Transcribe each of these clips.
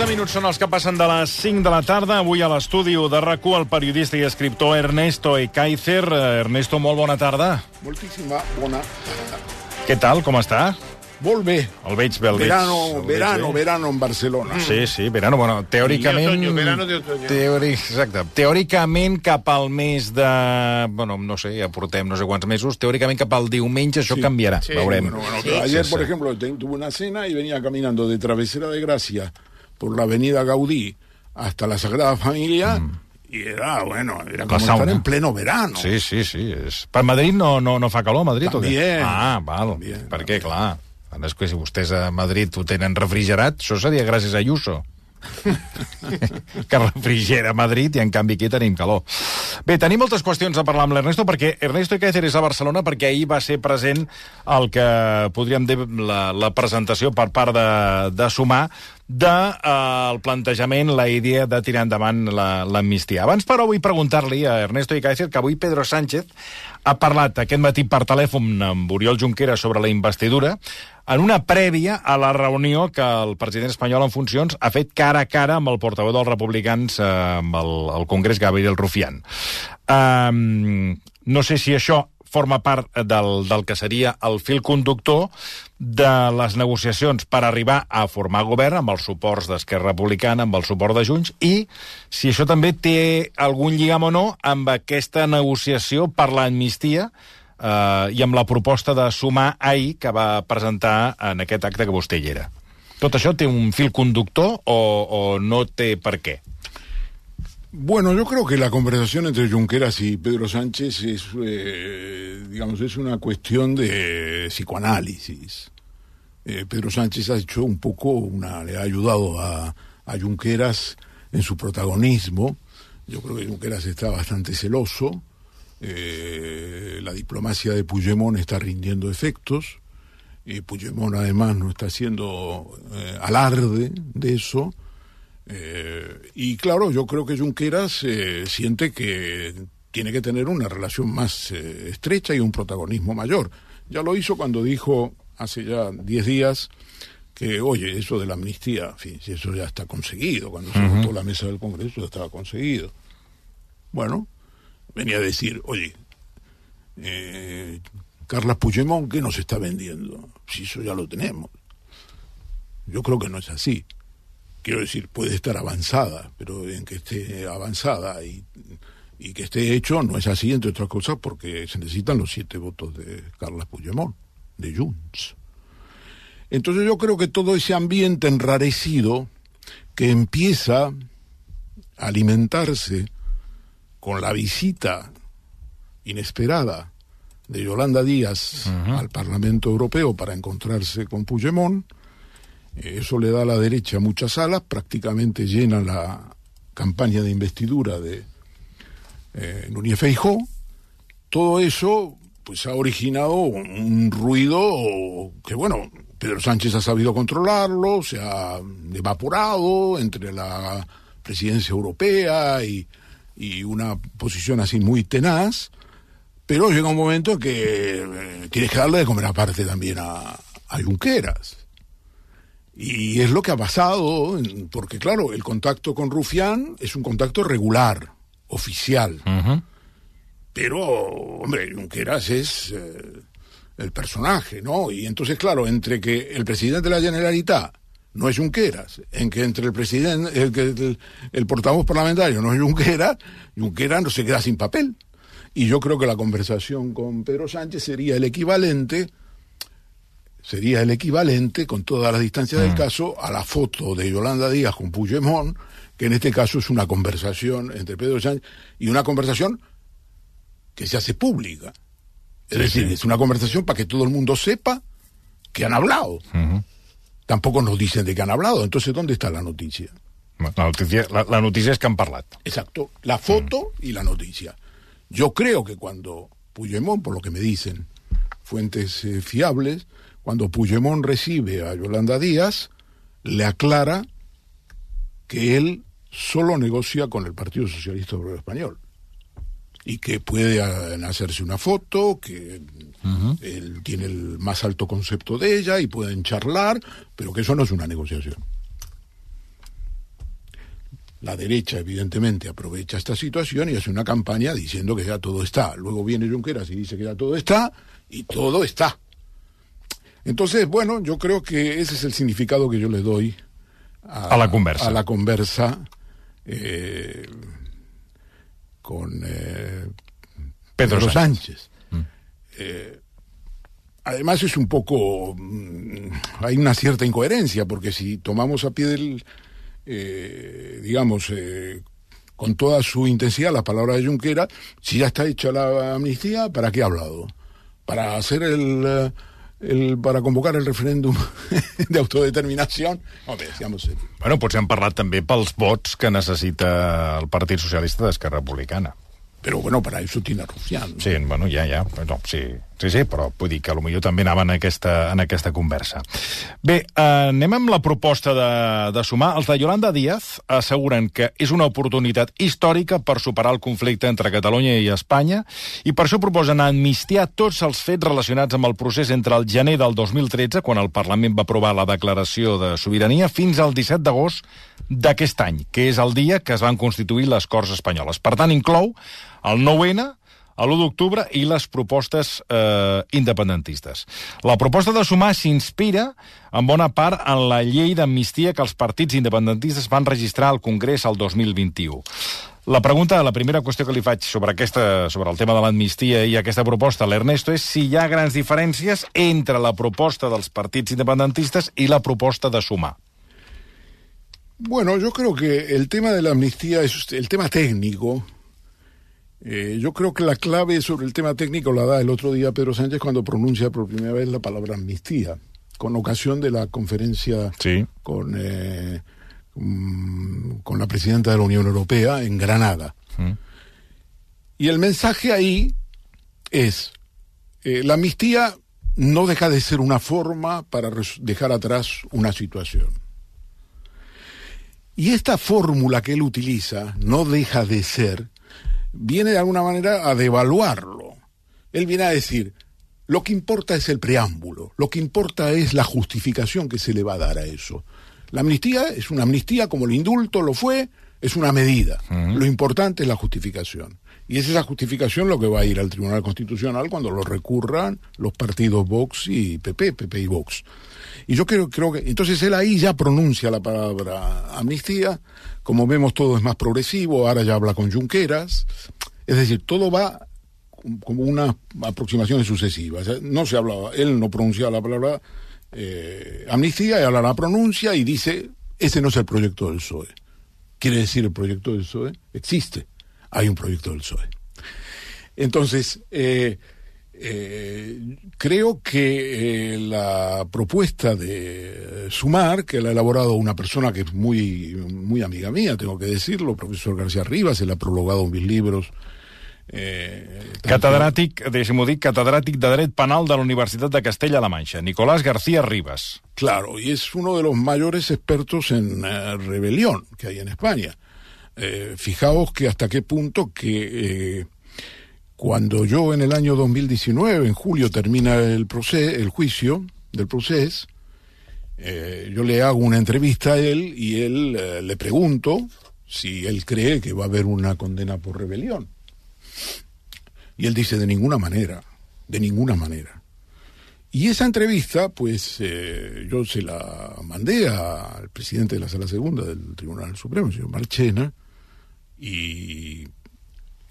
12 minuts són els que passen de les 5 de la tarda. Avui a l'estudi de rac el periodista i escriptor Ernesto Ekaizer. Ernesto, molt bona tarda. Moltíssima bona. Què tal, com està? Molt bé. El veig bé, el veig. Verano, el veig verano, bé. verano en Barcelona. Sí, sí, verano, bueno, teòricament... I otoño, verano de otoño. Teori... Exacte. Teòricament cap al mes de... Bueno, no sé, ja portem no sé quants mesos. Teòricament cap al diumenge això Sí. canviarà. Sí, Veurem. Bueno, bueno, Sí, ayer, sí, por sí. ejemplo, tuve una cena y venía caminando de Travesera de Gracia por la avenida Gaudí hasta la Sagrada Familia y era, bueno, era como estar en pleno verano. Sí, sí, sí. És... Per Madrid no, no, no fa calor, Madrid? També. Ah, val. També, Perquè, clar, ara és que si vostès a Madrid ho tenen refrigerat, això seria gràcies a Ayuso. que refrigera Madrid i en canvi aquí tenim calor. Bé, tenim moltes qüestions a parlar amb l'Ernesto perquè Ernesto Icacer és a Barcelona perquè ahir va ser present el que podríem dir la, la presentació per part de, de Sumar de, eh, el plantejament, la idea de tirar endavant la- l'amnistia. Abans, però, vull preguntar-li a Ernesto Icacer que avui Pedro Sánchez ha parlat aquest matí per telèfon amb Oriol Junqueras sobre la investidura en una prèvia a la reunió que el president espanyol en funcions ha fet cara a cara amb el portaveu dels republicans eh, amb el, el Congrés, Gabriel Rufián. Um, no sé si això forma part del, del que seria el fil conductor de les negociacions per arribar a formar govern amb els suports d'Esquerra Republicana, amb el suport de Junts, i si això també té algun lligam o no amb aquesta negociació per l'amnistia eh, i amb la proposta de sumar ahir que va presentar en aquest acte que vostè hi era. Tot això té un fil conductor o, o no té per què? Bueno, yo creo que la conversación entre Junqueras y Pedro Sánchez es, eh, digamos, es una cuestión de psicoanálisis. Eh, Pedro Sánchez ha hecho un poco una, le ha ayudado a, a Junqueras en su protagonismo. Yo creo que Junqueras está bastante celoso. Eh, la diplomacia de Puigdemont está rindiendo efectos. Y Puigdemont además no está haciendo eh, alarde de eso. Eh, y claro, yo creo que Junqueras eh, siente que tiene que tener una relación más eh, estrecha y un protagonismo mayor. Ya lo hizo cuando dijo hace ya 10 días que, oye, eso de la amnistía, en fin, si eso ya está conseguido, cuando se votó la mesa del Congreso ya estaba conseguido. Bueno, venía a decir, oye, eh, Carlas Puigdemont, ¿qué nos está vendiendo? Si eso ya lo tenemos. Yo creo que no es así quiero decir, puede estar avanzada, pero en que esté avanzada y, y que esté hecho no es así, entre otras cosas, porque se necesitan los siete votos de Carla Puigdemont, de Junts. Entonces yo creo que todo ese ambiente enrarecido que empieza a alimentarse con la visita inesperada de Yolanda Díaz al Parlamento Europeo para encontrarse con Puigdemont, eh, Eso le da a la derecha muchas alas, prácticamente llena la campaña de investidura de eh, Núñez Feijó. Todo eso pues ha originado un ruido que, bueno, Pedro Sánchez ha sabido controlarlo, se ha evaporado entre la presidencia europea y, y una posición así muy tenaz, pero llega un momento en que eh, tienes que darle de comer aparte también a, a Junqueras. Y es lo que ha pasado, porque claro, el contacto con Rufián es un contacto regular, oficial. Pero, hombre, Junqueras es eh, el personaje, ¿no? Y entonces, claro, entre que el presidente de la Generalitat no es Junqueras, en que entre el presidente, el, que el, el portavoz parlamentario no es Junqueras, Junqueras no se queda sin papel. Y yo creo que la conversación con Pedro Sánchez sería el equivalente sería el equivalente, con todas las distancias del caso, a la foto de Yolanda Díaz con Puigdemont, que en este caso es una conversación entre Pedro Sánchez y una conversación que se hace pública. Es decir, es una conversación para que todo el mundo sepa que han hablado. Tampoco nos dicen de qué han hablado. Entonces, ¿dónde está la noticia? La notícia, la, la notícia és que han. Exacto, la foto y la noticia. Yo creo que cuando Puigdemont, por lo que me dicen fuentes eh, fiables, cuando Puigdemont recibe a Yolanda Díaz, le aclara que él solo negocia con el Partido Socialista Obrero Español y que puede eh, hacerse una foto, que él tiene el más alto concepto de ella y pueden charlar, pero que eso no es una negociación. La derecha, evidentemente, aprovecha esta situación y hace una campaña diciendo que ya todo está. Luego viene Junqueras y dice que ya todo está, y todo está. Entonces, bueno, yo creo que ese es el significado que yo le doy a, A la conversa. A la conversa eh, con eh, Pedro Pedro Sánchez. Sánchez. Eh, además es un poco, mm, hay una cierta incoherencia, porque si tomamos a pie del, eh, digamos, eh, con toda su intensidad las palabras de Junquera, si ya está hecha la amnistía, ¿para qué ha hablado? Para hacer el... el, para convocar el autodeterminación, hombre, seamos serios. Bueno, potser han parlat també pels vots que necessita el Partit Socialista d'Esquerra Republicana. Pero bueno, para eso tiene a Rufián. ¿no? Sí, bueno, ja, ja. No, sí, sí, sí, però vull dir que potser també anava en aquesta, en aquesta conversa. Bé, eh, anem amb la proposta de, de sumar. Els de Yolanda Díaz asseguren que és una oportunitat històrica per superar el conflicte entre Catalunya i Espanya i per això proposen amnistiar tots els fets relacionats amb el procés entre el gener del 2013, quan el Parlament va aprovar la declaració de sobirania, fins al 17 d'agost d'aquest any, que és el dia que es van constituir les Corts Espanyoles. Per tant, inclou el 9-N, a l'1 d'octubre i les propostes eh, independentistes. La proposta de sumar s'inspira en bona part en la llei d'amnistia que els partits independentistes van registrar al Congrés el 2021. La pregunta, la primera qüestió que li faig sobre, aquesta, sobre el tema de l'amnistia i aquesta proposta l'Ernesto és si hi ha grans diferències entre la proposta dels partits independentistes i la proposta de sumar. Bueno, yo creo que el tema de la amnistía es el tema técnico. Eh, yo creo que la clave sobre el tema técnico la da el otro día Pedro Sánchez cuando pronuncia por primera vez la palabra amnistía, con ocasión de la conferencia Sí. con, eh, mm, con la presidenta de la Unión Europea en Granada. Y el mensaje ahí es, eh, la amnistía no deja de ser una forma para dejar atrás una situación. Y esta fórmula que él utiliza, no deja de ser, viene de alguna manera a devaluarlo. Él viene a decir, lo que importa es el preámbulo, lo que importa es la justificación que se le va a dar a eso. La amnistía es una amnistía como el indulto lo fue, es una medida. Lo importante es la justificación. Y es esa justificación lo que va a ir al Tribunal Constitucional cuando lo recurran los partidos Vox y PP, PP y Vox. Y yo creo, creo que entonces él ahí ya pronuncia la palabra amnistía, como vemos todo es más progresivo, ahora ya habla con Junqueras, es decir, todo va como una aproximación sucesiva. O sea, no se hablaba, él no pronunciaba la palabra eh, amnistía y ahora la pronuncia y dice, ese no es el proyecto del PSOE. Quiere decir el proyecto del PSOE existe, hay un proyecto del PSOE. Entonces, eh, eh, creo que eh, la propuesta de Sumar, que la ha elaborado una persona que es muy, muy amiga mía, tengo que decirlo, profesor García Rivas, él ha prologado mis libros. Eh, Catedràtic, deixem-ho dir, catedràtic de Dret Penal de la Universitat de Castella-La Manxa, Nicolás García Rivas. Claro, y es uno de los mayores expertos en rebelión que hay en España. Eh, fijaos que hasta qué punto que eh, cuando yo en el año 2019, en julio, termina el, proce- el juicio del proceso, eh, yo le hago una entrevista a él y él le pregunto si él cree que va a haber una condena por rebelión. Y él dice de ninguna manera, de ninguna manera. Y esa entrevista, pues yo se la mandé al presidente de la Sala Segunda del Tribunal Supremo, el señor Marchena, y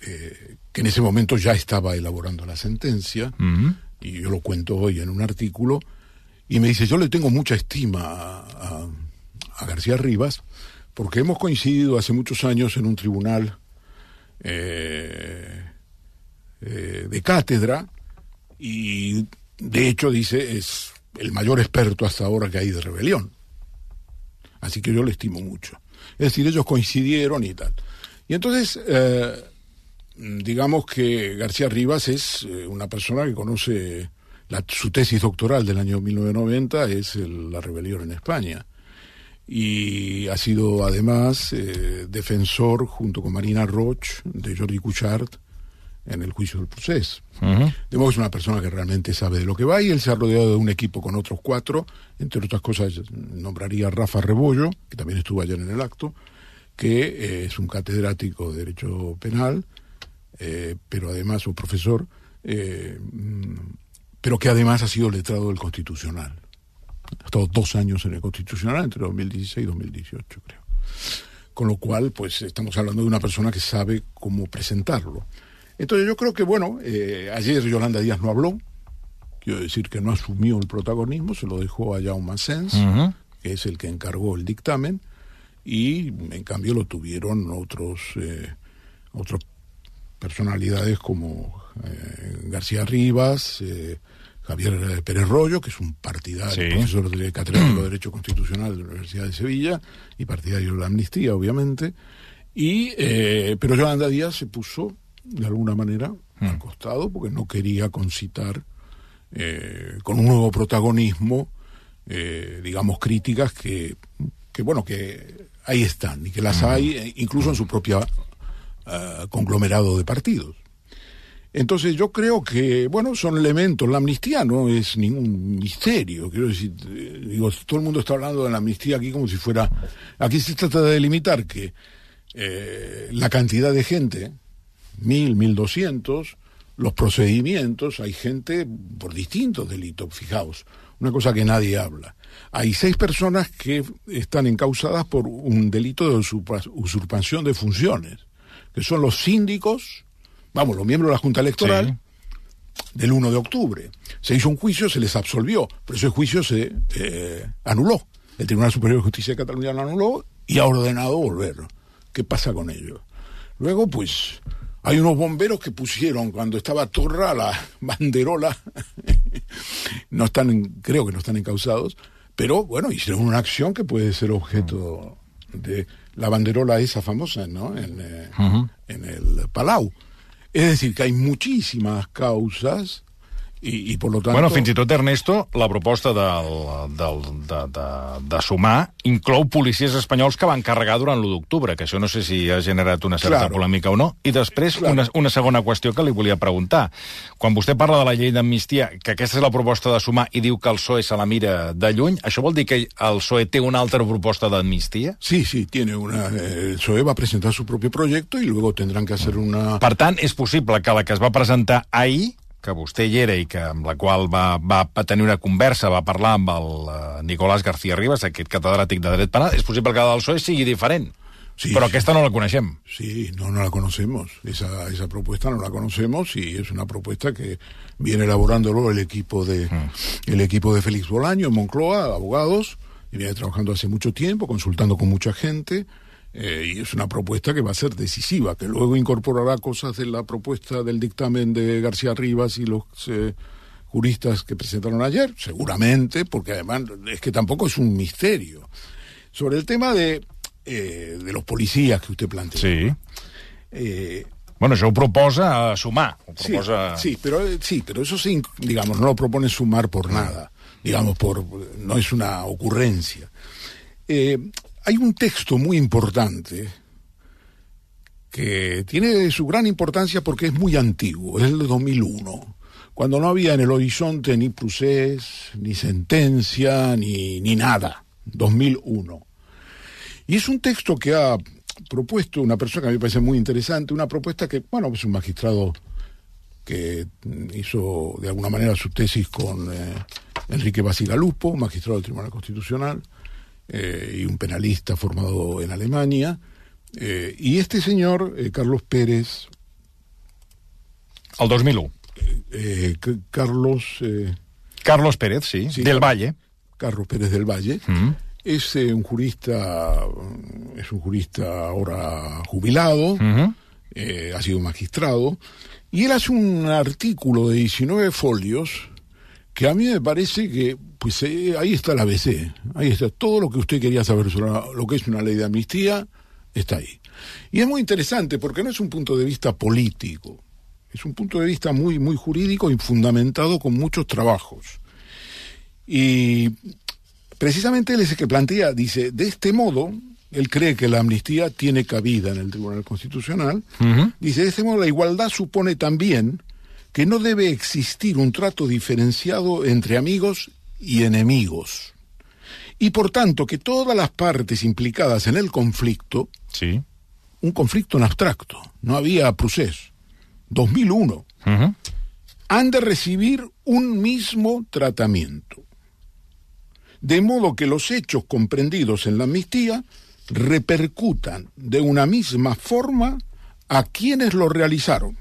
eh, que en ese momento ya estaba elaborando la sentencia, y yo lo cuento hoy en un artículo, y me dice, yo le tengo mucha estima a García Rivas, porque hemos coincidido hace muchos años en un tribunal eh, eh, de cátedra, y de hecho dice, es el mayor experto hasta ahora que hay de rebelión. Así que yo le estimo mucho. Es decir, ellos coincidieron y tal. Y entonces, eh, digamos que García Rivas es eh, una persona que conoce la- su tesis doctoral del año 1990 es el- la rebelión en España y ha sido además eh, defensor junto con Marina Roch de Jordi Cuchart en el juicio del proceso. Mhm. De modo que es una persona que realmente sabe de lo que va y él se ha rodeado de un equipo con otros cuatro, entre otras cosas nombraría a Rafa Rebollo, que también estuvo ayer en el acto, que eh, es un catedrático de Derecho Penal, eh, pero además un profesor, eh, mm, pero que además ha sido letrado del Constitucional. Ha estado dos años en el Constitucional, entre 2016 y 2018, creo. Con lo cual, pues estamos hablando de una persona que sabe cómo presentarlo. Entonces yo creo que, bueno, ayer Yolanda Díaz no habló, quiero decir que no asumió el protagonismo, se lo dejó a Jaume Sens, que es el que encargó el dictamen, y en cambio lo tuvieron otros, eh, otras personalidades como eh, García Rivas, eh, Javier eh, Pérez Rollo, que es un partidario, Sí. profesor de catedrático de Derecho Constitucional de la Universidad de Sevilla y partidario de la amnistía, obviamente. Y, eh, pero Yolanda Díaz se puso, de alguna manera, al costado, porque no quería concitar con un nuevo protagonismo, digamos, críticas que, que, bueno, que ahí están y que las hay eh, incluso en su propia eh, conglomerado de partidos. Entonces yo creo que, bueno, son elementos. La amnistía no es ningún misterio. Quiero decir, eh, digo, todo el mundo está hablando de la amnistía aquí como si fuera... Aquí se trata de delimitar que eh, la cantidad de gente, mil, mil doscientos, los procedimientos, hay gente por distintos delitos, fijaos, una cosa que nadie habla. Hay seis personas que están encausadas por un delito de usurpa- usurpación de funciones, que son los síndicos, vamos, los miembros de la Junta Electoral, del 1 de octubre. Se hizo un juicio, se les absolvió, pero ese juicio se eh, anuló. El Tribunal Superior de Justicia de Cataluña lo anuló y ha ordenado volverlo. ¿Qué pasa con ello? Luego, pues, hay unos bomberos que pusieron cuando estaba Torra la banderola, no están, creo que no están encausados, pero bueno, hicieron una acción que puede ser objeto de la banderola esa famosa, ¿no? En, eh, en el Palau. Es decir, que hay muchísimas causas y, y por lo tanto... Bueno, fins i tot, Ernesto, la proposta del, del, de, de, de sumar inclou policies espanyols que van carregar durant l'1 d'octubre, que això no sé si ha generat una certa Claro. polèmica o no. I després, Claro. una, una segona qüestió que li volia preguntar. Quan vostè parla de la llei d'amnistia, que aquesta és la proposta de sumar i diu que el PSOE se la mira de lluny, això vol dir que el PSOE té una altra proposta d'amnistia? Sí, sí, tiene una... eh, el PSOE va presentar su propio proyecto y luego tendrán que hacer una... Per tant, és possible que la que es va presentar ahir, que vostè hi era i que amb la qual va, va, tenir una conversa, va parlar amb el uh, Nicolás García Ribas, aquest catedràtic de dret penal, és possible que la del PSOE sigui diferent. Sí, Però aquesta no la coneixem. Sí, no, no la conocemos. Esa, esa propuesta no la conocemos y es una propuesta que viene elaborándolo el equipo de el equipo de Félix Bolaño en Moncloa, abogados, y viene trabajando hace mucho tiempo, consultando con mucha gente. Eh, y es una propuesta que va a ser decisiva, que luego incorporará cosas de la propuesta del dictamen de García Rivas y los eh, juristas que presentaron ayer, seguramente, porque además es que tampoco es un misterio. Sobre el tema de, eh, de los policías que usted planteó. Sí. Eh, Bueno, això ho proposa sumar. Ho sí, proposa... sí, pero eh, sí, pero eso sí, digamos, no lo propone sumar por nada, digamos, por no es una ocurrencia. Eh, hay un texto muy importante que tiene su gran importancia porque es muy antiguo, es el de 2001, cuando no había en el horizonte ni procés, ni sentencia, ni, ni nada, 2001. Y es un texto que ha propuesto una persona que a mí me parece muy interesante, una propuesta que, bueno, es un magistrado que hizo de alguna manera su tesis con eh, Enrique Basigalupo, magistrado del Tribunal Constitucional, eh, y un penalista formado en Alemania. Eh, y este señor, eh, Carlos Pérez, El 2001. eh, C- Carlos, Carlos Pérez, sí, Sí, del. Valle. Carlos Pérez del Valle, Mm. es un jurista, es un jurista ahora jubilado, eh, ha sido magistrado, y él hace un artículo de 19 folios que a mí me parece que, pues eh, ahí está la ABC, ahí está todo lo que usted quería saber sobre lo que es una ley de amnistía, está ahí. Y es muy interesante porque no es un punto de vista político, es un punto de vista muy, muy jurídico y fundamentado con muchos trabajos. Y precisamente él es el que plantea, dice, de este modo, él cree que la amnistía tiene cabida en el Tribunal Constitucional, dice, de este modo la igualdad supone también que no debe existir un trato diferenciado entre amigos y enemigos. Y por tanto que todas las partes implicadas en el conflicto Sí. Un conflicto en abstracto. No había procés. 2001. Ujú. Han de recibir un mismo tratamiento. De modo que los hechos comprendidos en la amnistía repercutan de una misma forma a quienes lo realizaron,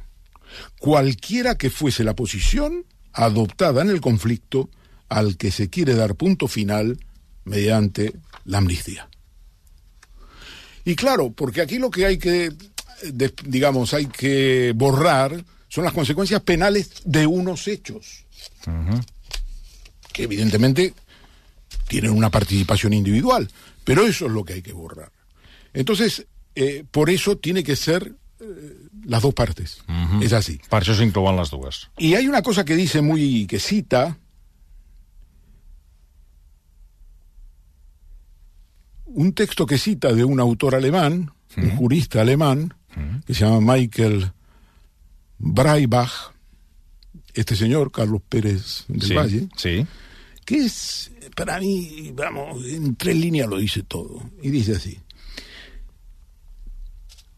cualquiera que fuese la posición adoptada en el conflicto al que se quiere dar punto final mediante la amnistía. Y claro, porque aquí lo que hay que, digamos, hay que borrar son las consecuencias penales de unos hechos, que evidentemente tienen una participación individual, pero eso es lo que hay que borrar. Entonces, eh, por eso tiene que ser eh, las dos partes. Es así. Per això s'inclouen les dues. Y hay una cosa que dice muy, que cita, un texto que cita de un autor alemán, un jurista alemán, que se llama Michael Breibach, este señor, Carlos Pérez del Sí, Valle, sí. que es, para mí, vamos, en tres líneas lo dice todo. Y dice así.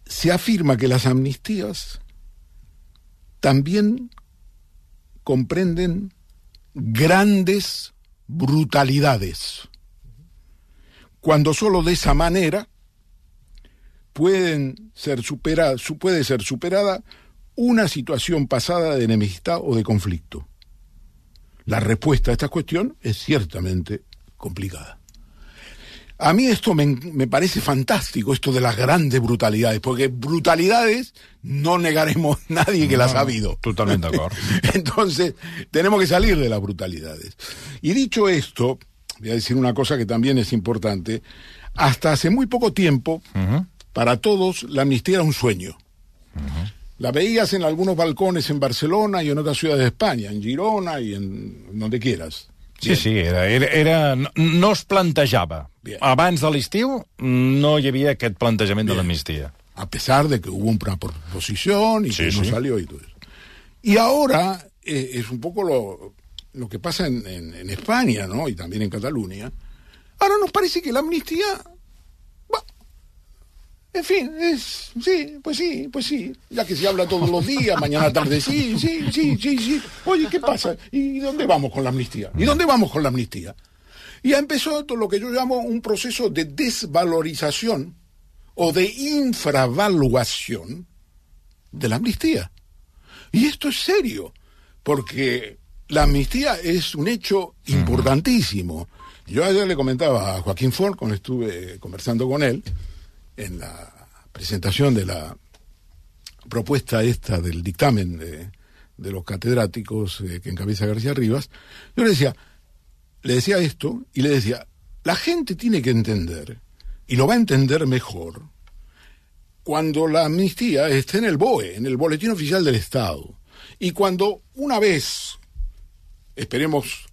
Se afirma que las amnistías también comprenden grandes brutalidades, cuando sólo de esa manera pueden ser supera- su- puede ser superada una situación pasada de enemistad o de conflicto. La respuesta a esta cuestión es ciertamente complicada. A mí esto me, me parece fantástico, esto de las grandes brutalidades, porque brutalidades no negaremos nadie que las ha habido. Totalment d'acord. Entonces, tenemos que salir de las brutalidades. Y dicho esto, voy a decir una cosa que también es importante. Hasta hace muy poco tiempo, para todos, la amnistía era un sueño. La veías en algunos balcones en Barcelona y en otras ciudades de España, en Girona y en donde quieras. Sí, sí, era, era, era, no, es plantejava. Bien. Abans de l'estiu no hi havia aquest plantejament de Bien. l'amnistia. a pesar de que hubo una proposición y Sí, que no sí. salió y todo eso. Y ahora eh, es un poco lo, lo que pasa en, en- en España, ¿no? Y también en Cataluña. Ahora nos parece que la amnistía, bah, en fin, es, sí, pues sí, pues sí, ya que se habla todos los días, mañana tarde, sí, sí, sí, sí, sí. Oye, ¿qué pasa? ¿Y dónde vamos con la amnistía? ¿Y dónde vamos con la amnistía? Y ha empezado todo lo que yo llamo un proceso de desvalorización o de infravaluación de la amnistía. Y esto es serio, porque la amnistía es un hecho importantísimo. Yo ayer le comentaba a Joaquín Ford, cuando estuve conversando con él, en la presentación de la propuesta esta del dictamen de, de los catedráticos eh, que encabeza García Rivas, yo le decía, le decía esto y le decía, la gente tiene que entender, y lo va a entender mejor, cuando la amnistía esté en el BOE, en el Boletín Oficial del Estado, y cuando una vez, esperemos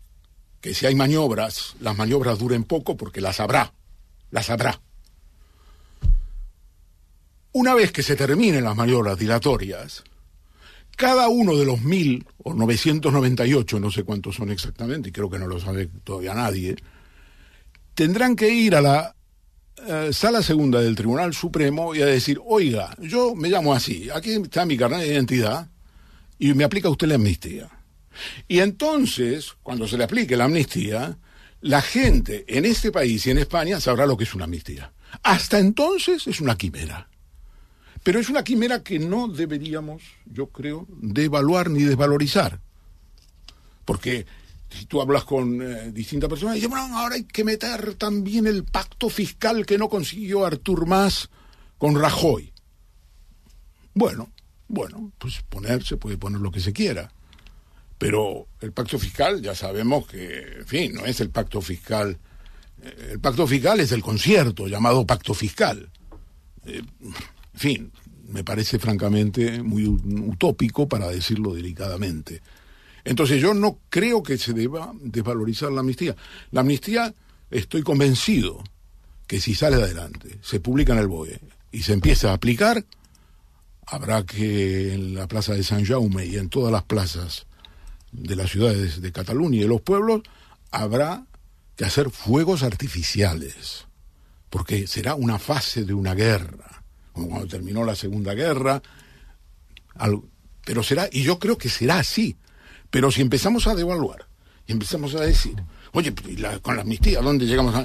que si hay maniobras, las maniobras duren poco porque las habrá, las habrá. Una vez que se terminen las maniobras dilatorias, cada uno de los mil o 998, no sé cuántos son exactamente, y creo que no lo sabe todavía nadie, tendrán que ir a la eh, sala segunda del Tribunal Supremo y a decir, oiga, yo me llamo así, aquí está mi carnet de identidad y me aplica usted la amnistía. Y entonces, cuando se le aplique la amnistía, la gente en este país y en España sabrá lo que es una amnistía. Hasta entonces es una quimera. Pero es una quimera que no deberíamos, yo creo, devaluar ni desvalorizar. Porque si tú hablas con eh, distintas personas, dicen, bueno, ahora hay que meter también el pacto fiscal que no consiguió Artur Mas con Rajoy. Bueno, bueno, pues poner, se puede poner lo que se quiera. Pero el pacto fiscal, ya sabemos que, en fin, no es el pacto fiscal. eh, El pacto fiscal es el concierto llamado pacto fiscal. Eh, en fin, me parece francamente muy utópico para decirlo delicadamente. Entonces yo no creo que se deba desvalorizar la amnistía. La amnistía, estoy convencido que si sale adelante, se publica en el BOE y se empieza a aplicar, habrá que en la plaza de San Jaume y en todas las plazas de las ciudades de Cataluña y de los pueblos, habrá que hacer fuegos artificiales porque será una fase de una guerra, como cuando terminó la Segunda Guerra, pero será, y yo creo que será así, pero si empezamos a devaluar y empezamos a decir, oye, ¿y la- con la amnistía, ¿dónde llegamos a...?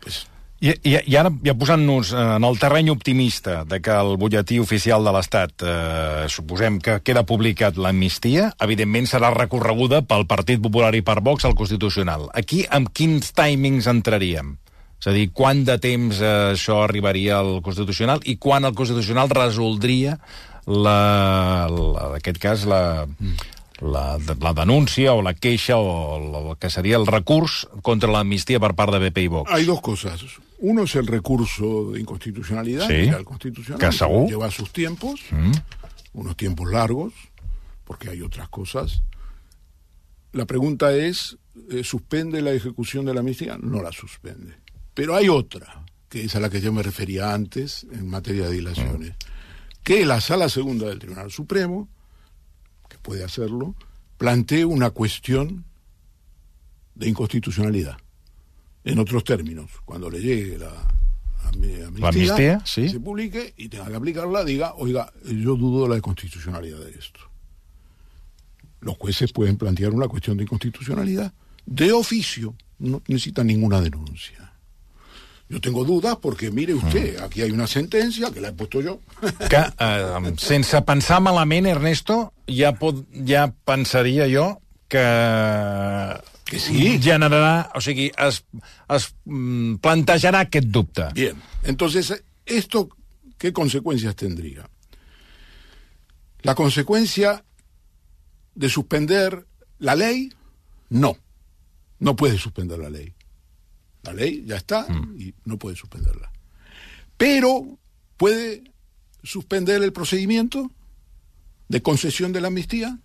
Pues I, i, I ara, ja posant-nos en el terreny optimista de que el butlletí oficial de l'Estat, eh, suposem que queda publicat l'amnistia, evidentment serà recorreguda pel Partit Popular i per Vox al Constitucional. Aquí, amb quins timings entraríem? És a dir, quant de temps eh, això arribaria al Constitucional i quan el Constitucional resoldria la, la, en aquest cas la, la, la denúncia o la queixa o el que seria el recurs contra l'amnistia per part de BP i Vox. hay dos cosas. Uno es el recurso de inconstitucionalidad, Sí. al constitucional, Que lleva sus tiempos, Mm. unos tiempos largos, porque hay otras cosas. La pregunta es, eh, ¿suspende la ejecución de la amnistía? No la suspende. Pero hay otra, que es a la que yo me refería antes en materia de dilaciones, que la Sala Segunda del Tribunal Supremo, puede hacerlo, plantee una cuestión de inconstitucionalidad. En otros términos, cuando le llegue la amni- amnistía, La amnistía, sí. se publique y tenga que aplicarla, diga, oiga, yo dudo de la constitucionalidad de esto. Los jueces pueden plantear una cuestión de inconstitucionalidad de oficio, no necesitan ninguna denuncia. Yo tengo dudas porque, mire usted, aquí hay una sentencia que la he puesto yo. que, eh, sense pensar malament, Ernesto, ja, pot, ja pensaria jo que... Que sí. O sigui, es, es mm, plantejarà aquest dubte. Bien, entonces, ¿esto qué consecuencias tendría? La consecuencia de suspender la ley, no, no puede suspender la ley. La ley ya está y no puede suspenderla. Pero puede suspender el procedimiento de concesión de la amnistía.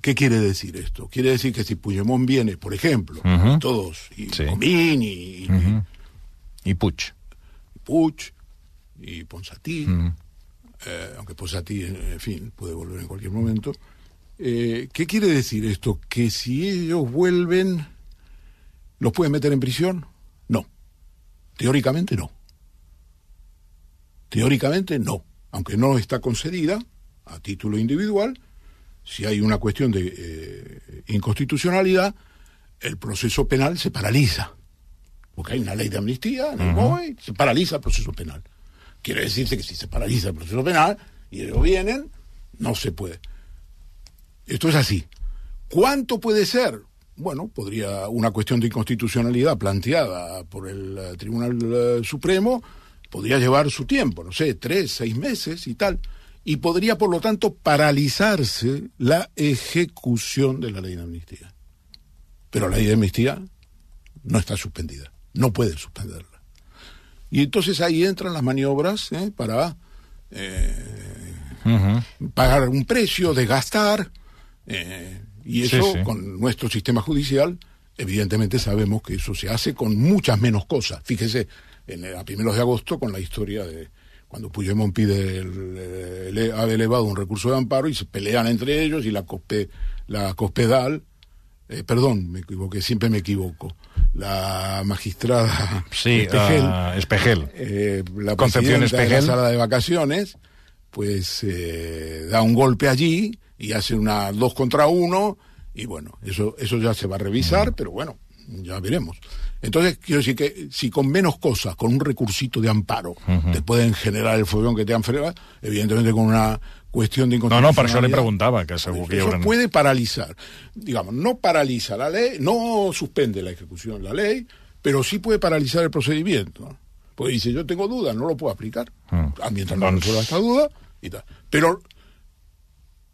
¿Qué quiere decir esto? Quiere decir que si Puigdemont viene, por ejemplo, todos, y Sí. Comín, y, y I Puig. Puig, y Ponsatí, eh, aunque Ponsatí, en fin, puede volver en cualquier momento. Eh, ¿Qué quiere decir esto? Que si ellos vuelven, ¿los pueden meter en prisión? No. Teóricamente no. Teóricamente no. Aunque no está concedida a título individual, si hay una cuestión de eh, inconstitucionalidad, el proceso penal se paraliza. Porque hay una ley de amnistía en el BOE, se paraliza el proceso penal. Quiere decirse que si se paraliza el proceso penal y ellos vienen, no se puede. Esto es así. ¿Cuánto puede ser? Bueno, podría una cuestión de inconstitucionalidad planteada por el eh, Tribunal eh, Supremo, podría llevar su tiempo, no sé, tres, seis meses y tal, y podría, por lo tanto, paralizarse la ejecución de la ley de amnistía. Pero la ley de amnistía no está suspendida, no puede suspenderla. Y entonces ahí entran las maniobras ¿eh? para eh, pagar un precio, desgastar, eh, y Sí, eso sí. con nuestro sistema judicial, evidentemente sabemos que eso se hace con muchas menos cosas. Fíjese, en, el- a primeros de agosto con la historia de cuando Puigdemont pide, el, el- ha elevado un recurso de amparo y se pelean entre ellos y la, COSPE, la Cospedal, eh, perdón, me equivoqué, siempre me equivoco, la magistrada Sí, Espejel, uh, Espejel. eh, la Concepción presidenta de Espejel. la sala de vacaciones, pues eh, da un golpe allí y hace una dos contra uno y bueno, eso eso ya se va a revisar, pero bueno, ya veremos. Entonces, quiero decir que si con menos cosas, con un recursito de amparo, te pueden generar el follón que te han fregado, evidentemente con una cuestión de No, no, això li inconstitucionalidad, preguntava, que segur que eso puede paralizar. Digamos, no paraliza la ley, no suspende la ejecución de la ley, pero sí puede paralizar el procedimiento. Porque dice, yo tengo dudas, no lo puedo aplicar. Mm. Ah, Mientras no resuelva esta duda y tal. Pero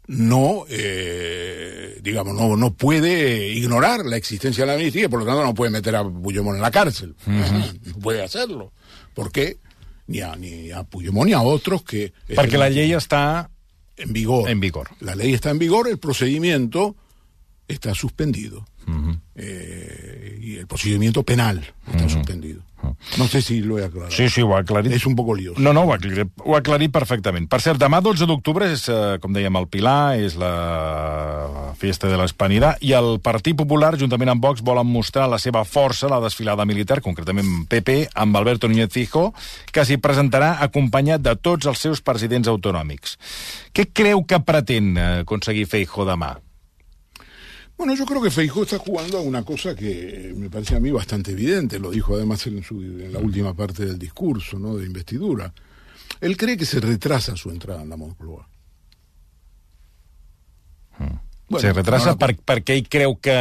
no, eh, digamos, no, no puede ignorar la existencia de la amnistía por lo tanto no puede meter a Puigdemont en la cárcel. No puede hacerlo. ¿Por qué? Ni a, ni a Puigdemont ni a otros que... Perquè la llei està en vigor. en vigor. La ley está en vigor, el procedimiento está suspendido. Eh, y el procedimiento penal está suspendido. No sé si lo he aclarado. Sí, sí, ho ha aclarit. És un poco lioso. No, no, ho ha, aclarit, ho ha aclarit perfectament. Per cert, demà 12 d'octubre és, eh, com dèiem, el Pilar, és la festa de l'Espanirà, i el Partit Popular, juntament amb Vox, volen mostrar la seva força a la desfilada militar, concretament PP, amb Alberto Núñez Fijo, que s'hi presentarà acompanyat de tots els seus presidents autonòmics. Què creu que pretén eh, aconseguir Feijo demà? Bueno, yo creo que Feijó está jugando a una cosa que me parece a mí bastante evidente, lo dijo además en, su, en la última parte del discurso, ¿no?, de investidura. Él cree que se retrasa su entrada en la Moncloa. Bueno, se retrasa no, per, perquè ell creu que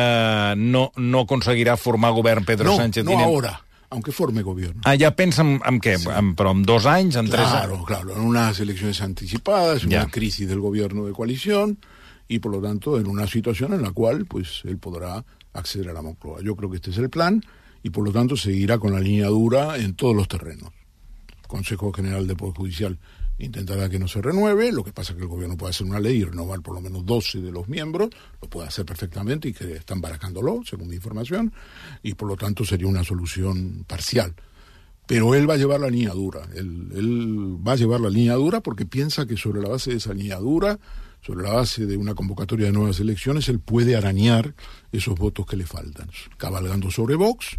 no, no aconseguirà formar govern Pedro no, Sánchez. No, tiene... ahora, aunque forme gobierno. Ah, ja pensa en, en què? Sí. En, però en dos anys, en tres anys? Claro, claro, en unas elecciones anticipadas, en una crisis del gobierno de coalición y por lo tanto en una situación en la cual pues él podrá acceder a la Moncloa. Yo creo que este es el plan y por lo tanto seguirá con la línea dura en todos los terrenos. Consejo General de Poder Judicial intentará que no se renueve, lo que pasa es que el gobierno puede hacer una ley y renovar por lo menos 12 de los miembros, lo puede hacer perfectamente y que están barajándolo, según mi información, y por lo tanto sería una solución parcial. Pero él va a llevar la línea dura, él va a llevar la línea dura porque piensa que sobre la base de esa línea dura, sobre la base de una convocatoria de nuevas elecciones, él puede arañar esos votos que le faltan, cabalgando sobre Vox.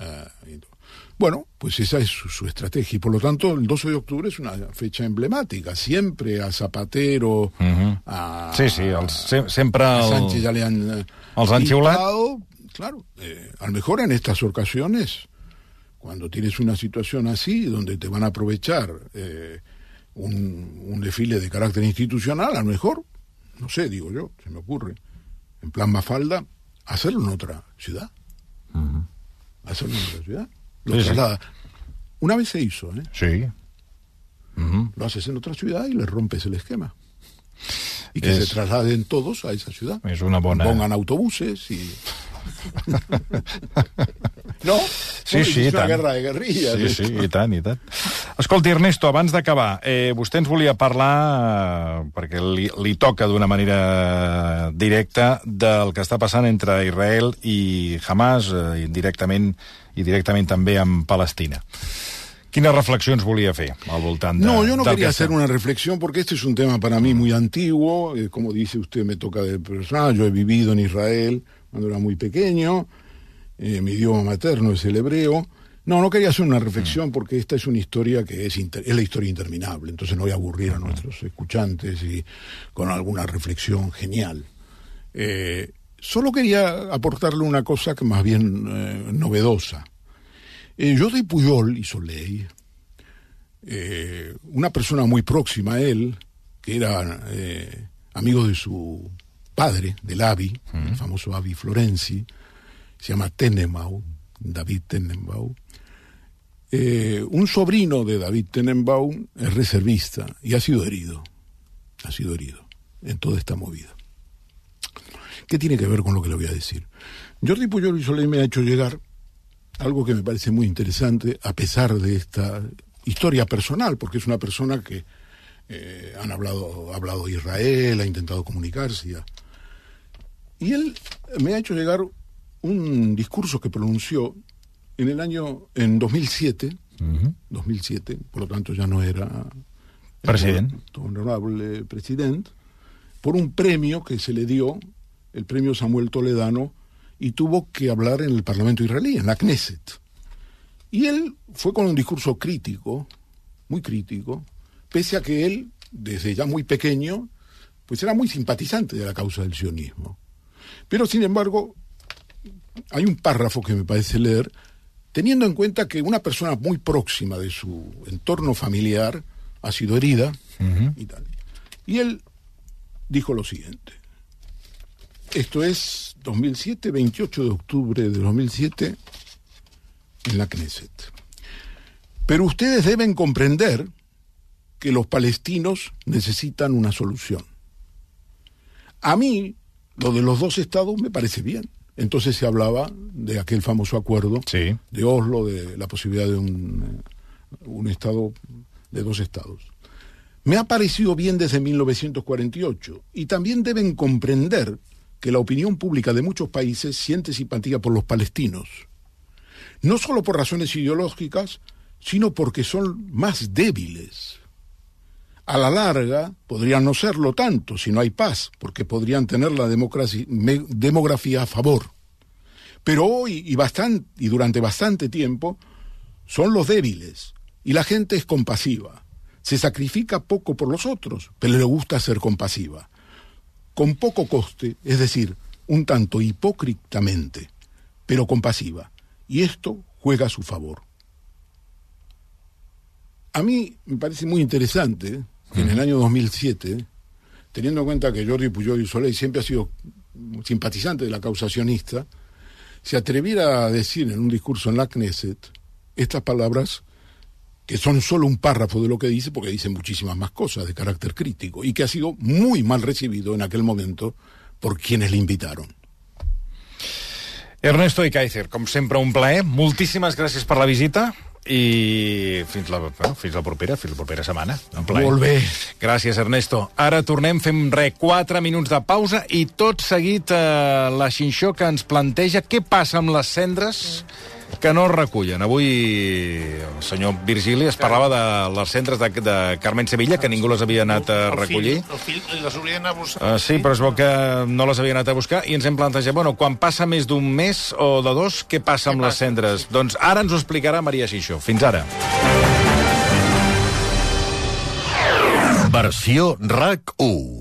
eh, todo. Bueno, pues esa es su, su, estrategia y por lo tanto el 12 de octubre es una fecha emblemática. Siempre a Zapatero, uh -huh. a, sí, sí, el, se, sempre el, a Sánchez ya le han, els han xiulat. Claro, eh, a lo mejor en estas ocasiones, cuando tienes una situación así, donde te van a aprovechar eh, un, un, desfile de carácter institucional, a lo mejor, no sé, digo yo, se me ocurre, en plan Mafalda, hacerlo en otra ciudad. Uh -huh. Hacerlo en otra ciudad. Lo sí, traslada. Sí. Una vez se hizo, ¿eh? Sí. Uh -huh. Lo haces en otra ciudad y le rompes el esquema. Y que es... se trasladen todos a esa ciudad. Es una bona... Pongan autobuses y... no? Sí, sí, una tant. guerra de guerrilles. Sí, sí, i tant, i tant. Escolti, Ernesto, abans d'acabar, eh, vostè ens volia parlar, eh, perquè li, li toca d'una manera directa, del que està passant entre Israel i Hamas, eh, indirectament i directament també amb Palestina. ¿Qué reflexiones volía hacer al voltant de, No, yo no quería hacer una reflexión porque este es un tema para mí muy antiguo. Eh, como dice usted, me toca de personal. Yo he vivido en Israel cuando era muy pequeño. Eh, mi idioma materno es el hebreo. No, no quería hacer una reflexión porque esta es una historia que es, inter es la historia interminable. Entonces no voy a aburrir a nuestros escuchantes y con alguna reflexión genial. Eh, solo quería aportarle una cosa que más bien eh, novedosa. Eh, Jordi Puyol y Soleil, eh, una persona muy próxima a él, que era amigo de su padre, del Avi, mm. el famoso Avi Florenzi, se llama Tenenbaum, David Tenenbaum. Eh, un sobrino de David Tenenbaum es reservista y ha sido herido, ha sido herido en toda esta movida. ¿Qué tiene que ver con lo que le voy a decir? Jordi Puyol y Soleil me ha hecho llegar algo que me parece muy interesante, a pesar de esta historia personal, porque es una persona que eh, han hablado, ha hablado de Israel, ha intentado comunicarse. Ya. Y él me ha hecho llegar un discurso que pronunció en el año, en 2007, uh -huh. 2007, por lo tanto ya no era presidente, honorable presidente, por un premio que se le dio, el premio Samuel Toledano, y tuvo que hablar en el Parlamento israelí, en la Knesset. Y él fue con un discurso crítico, muy crítico, pese a que él, desde ya muy pequeño, pues era muy simpatizante de la causa del sionismo. Pero, sin embargo, hay un párrafo que me parece leer, teniendo en cuenta que una persona muy próxima de su entorno familiar ha sido herida uh -huh. y tal. Y él dijo lo siguiente. Esto es 2007, 28 de octubre de 2007, en la Knesset. Pero ustedes deben comprender que los palestinos necesitan una solución. A mí, lo de los dos estados me parece bien. Entonces se hablaba de aquel famoso acuerdo sí. de Oslo, de la posibilidad de un, un estado de dos estados. Me ha parecido bien desde 1948 y también deben comprender que la opinión pública de muchos países siente simpatía por los palestinos. no solo por razones ideológicas, sino porque son más débiles. A la larga podrían no serlo tanto si no hay paz, porque podrían tener la demografía a favor. Pero hoy y durante bastante tiempo son los débiles y la gente es compasiva. Se sacrifica poco por los otros, pero le gusta ser compasiva. Con poco coste, es decir, un tanto hipócritamente, pero compasiva. Y esto juega a su favor. A mí me parece muy interesante en el año 2007, teniendo en cuenta que Jordi Puyol y Soleil siempre ha sido simpatizante de la causa sionista, se atreviera a decir en un discurso en la Knesset estas palabras que son solo un párrafo de lo que dice, porque dice muchísimas más cosas de carácter crítico, y que ha sido muy mal recibido en aquel momento por quienes le invitaron. Ernesto i Kaiser, com sempre, un plaer. Moltíssimes gràcies per la visita i fins la, bueno, fins la propera, fins la propera setmana. Un plaer. Molt bé. Gràcies, Ernesto. Ara tornem, fem re, 4 minuts de pausa i tot seguit eh, la xinxó que ens planteja què passa amb les cendres que no es recullen. Avui el senyor Virgili es parlava de les centres de, de Carmen Sevilla, que ningú les havia anat a recollir. El fill, el fill les hauria d'anar a buscar. Uh, sí, però es veu que no les havia anat a buscar i ens hem plantejat, bueno, quan passa més d'un mes o de dos, què passa amb Què les cendres? Doncs ara ens ho explicarà Maria Xixó. Fins ara. Versió RAC 1.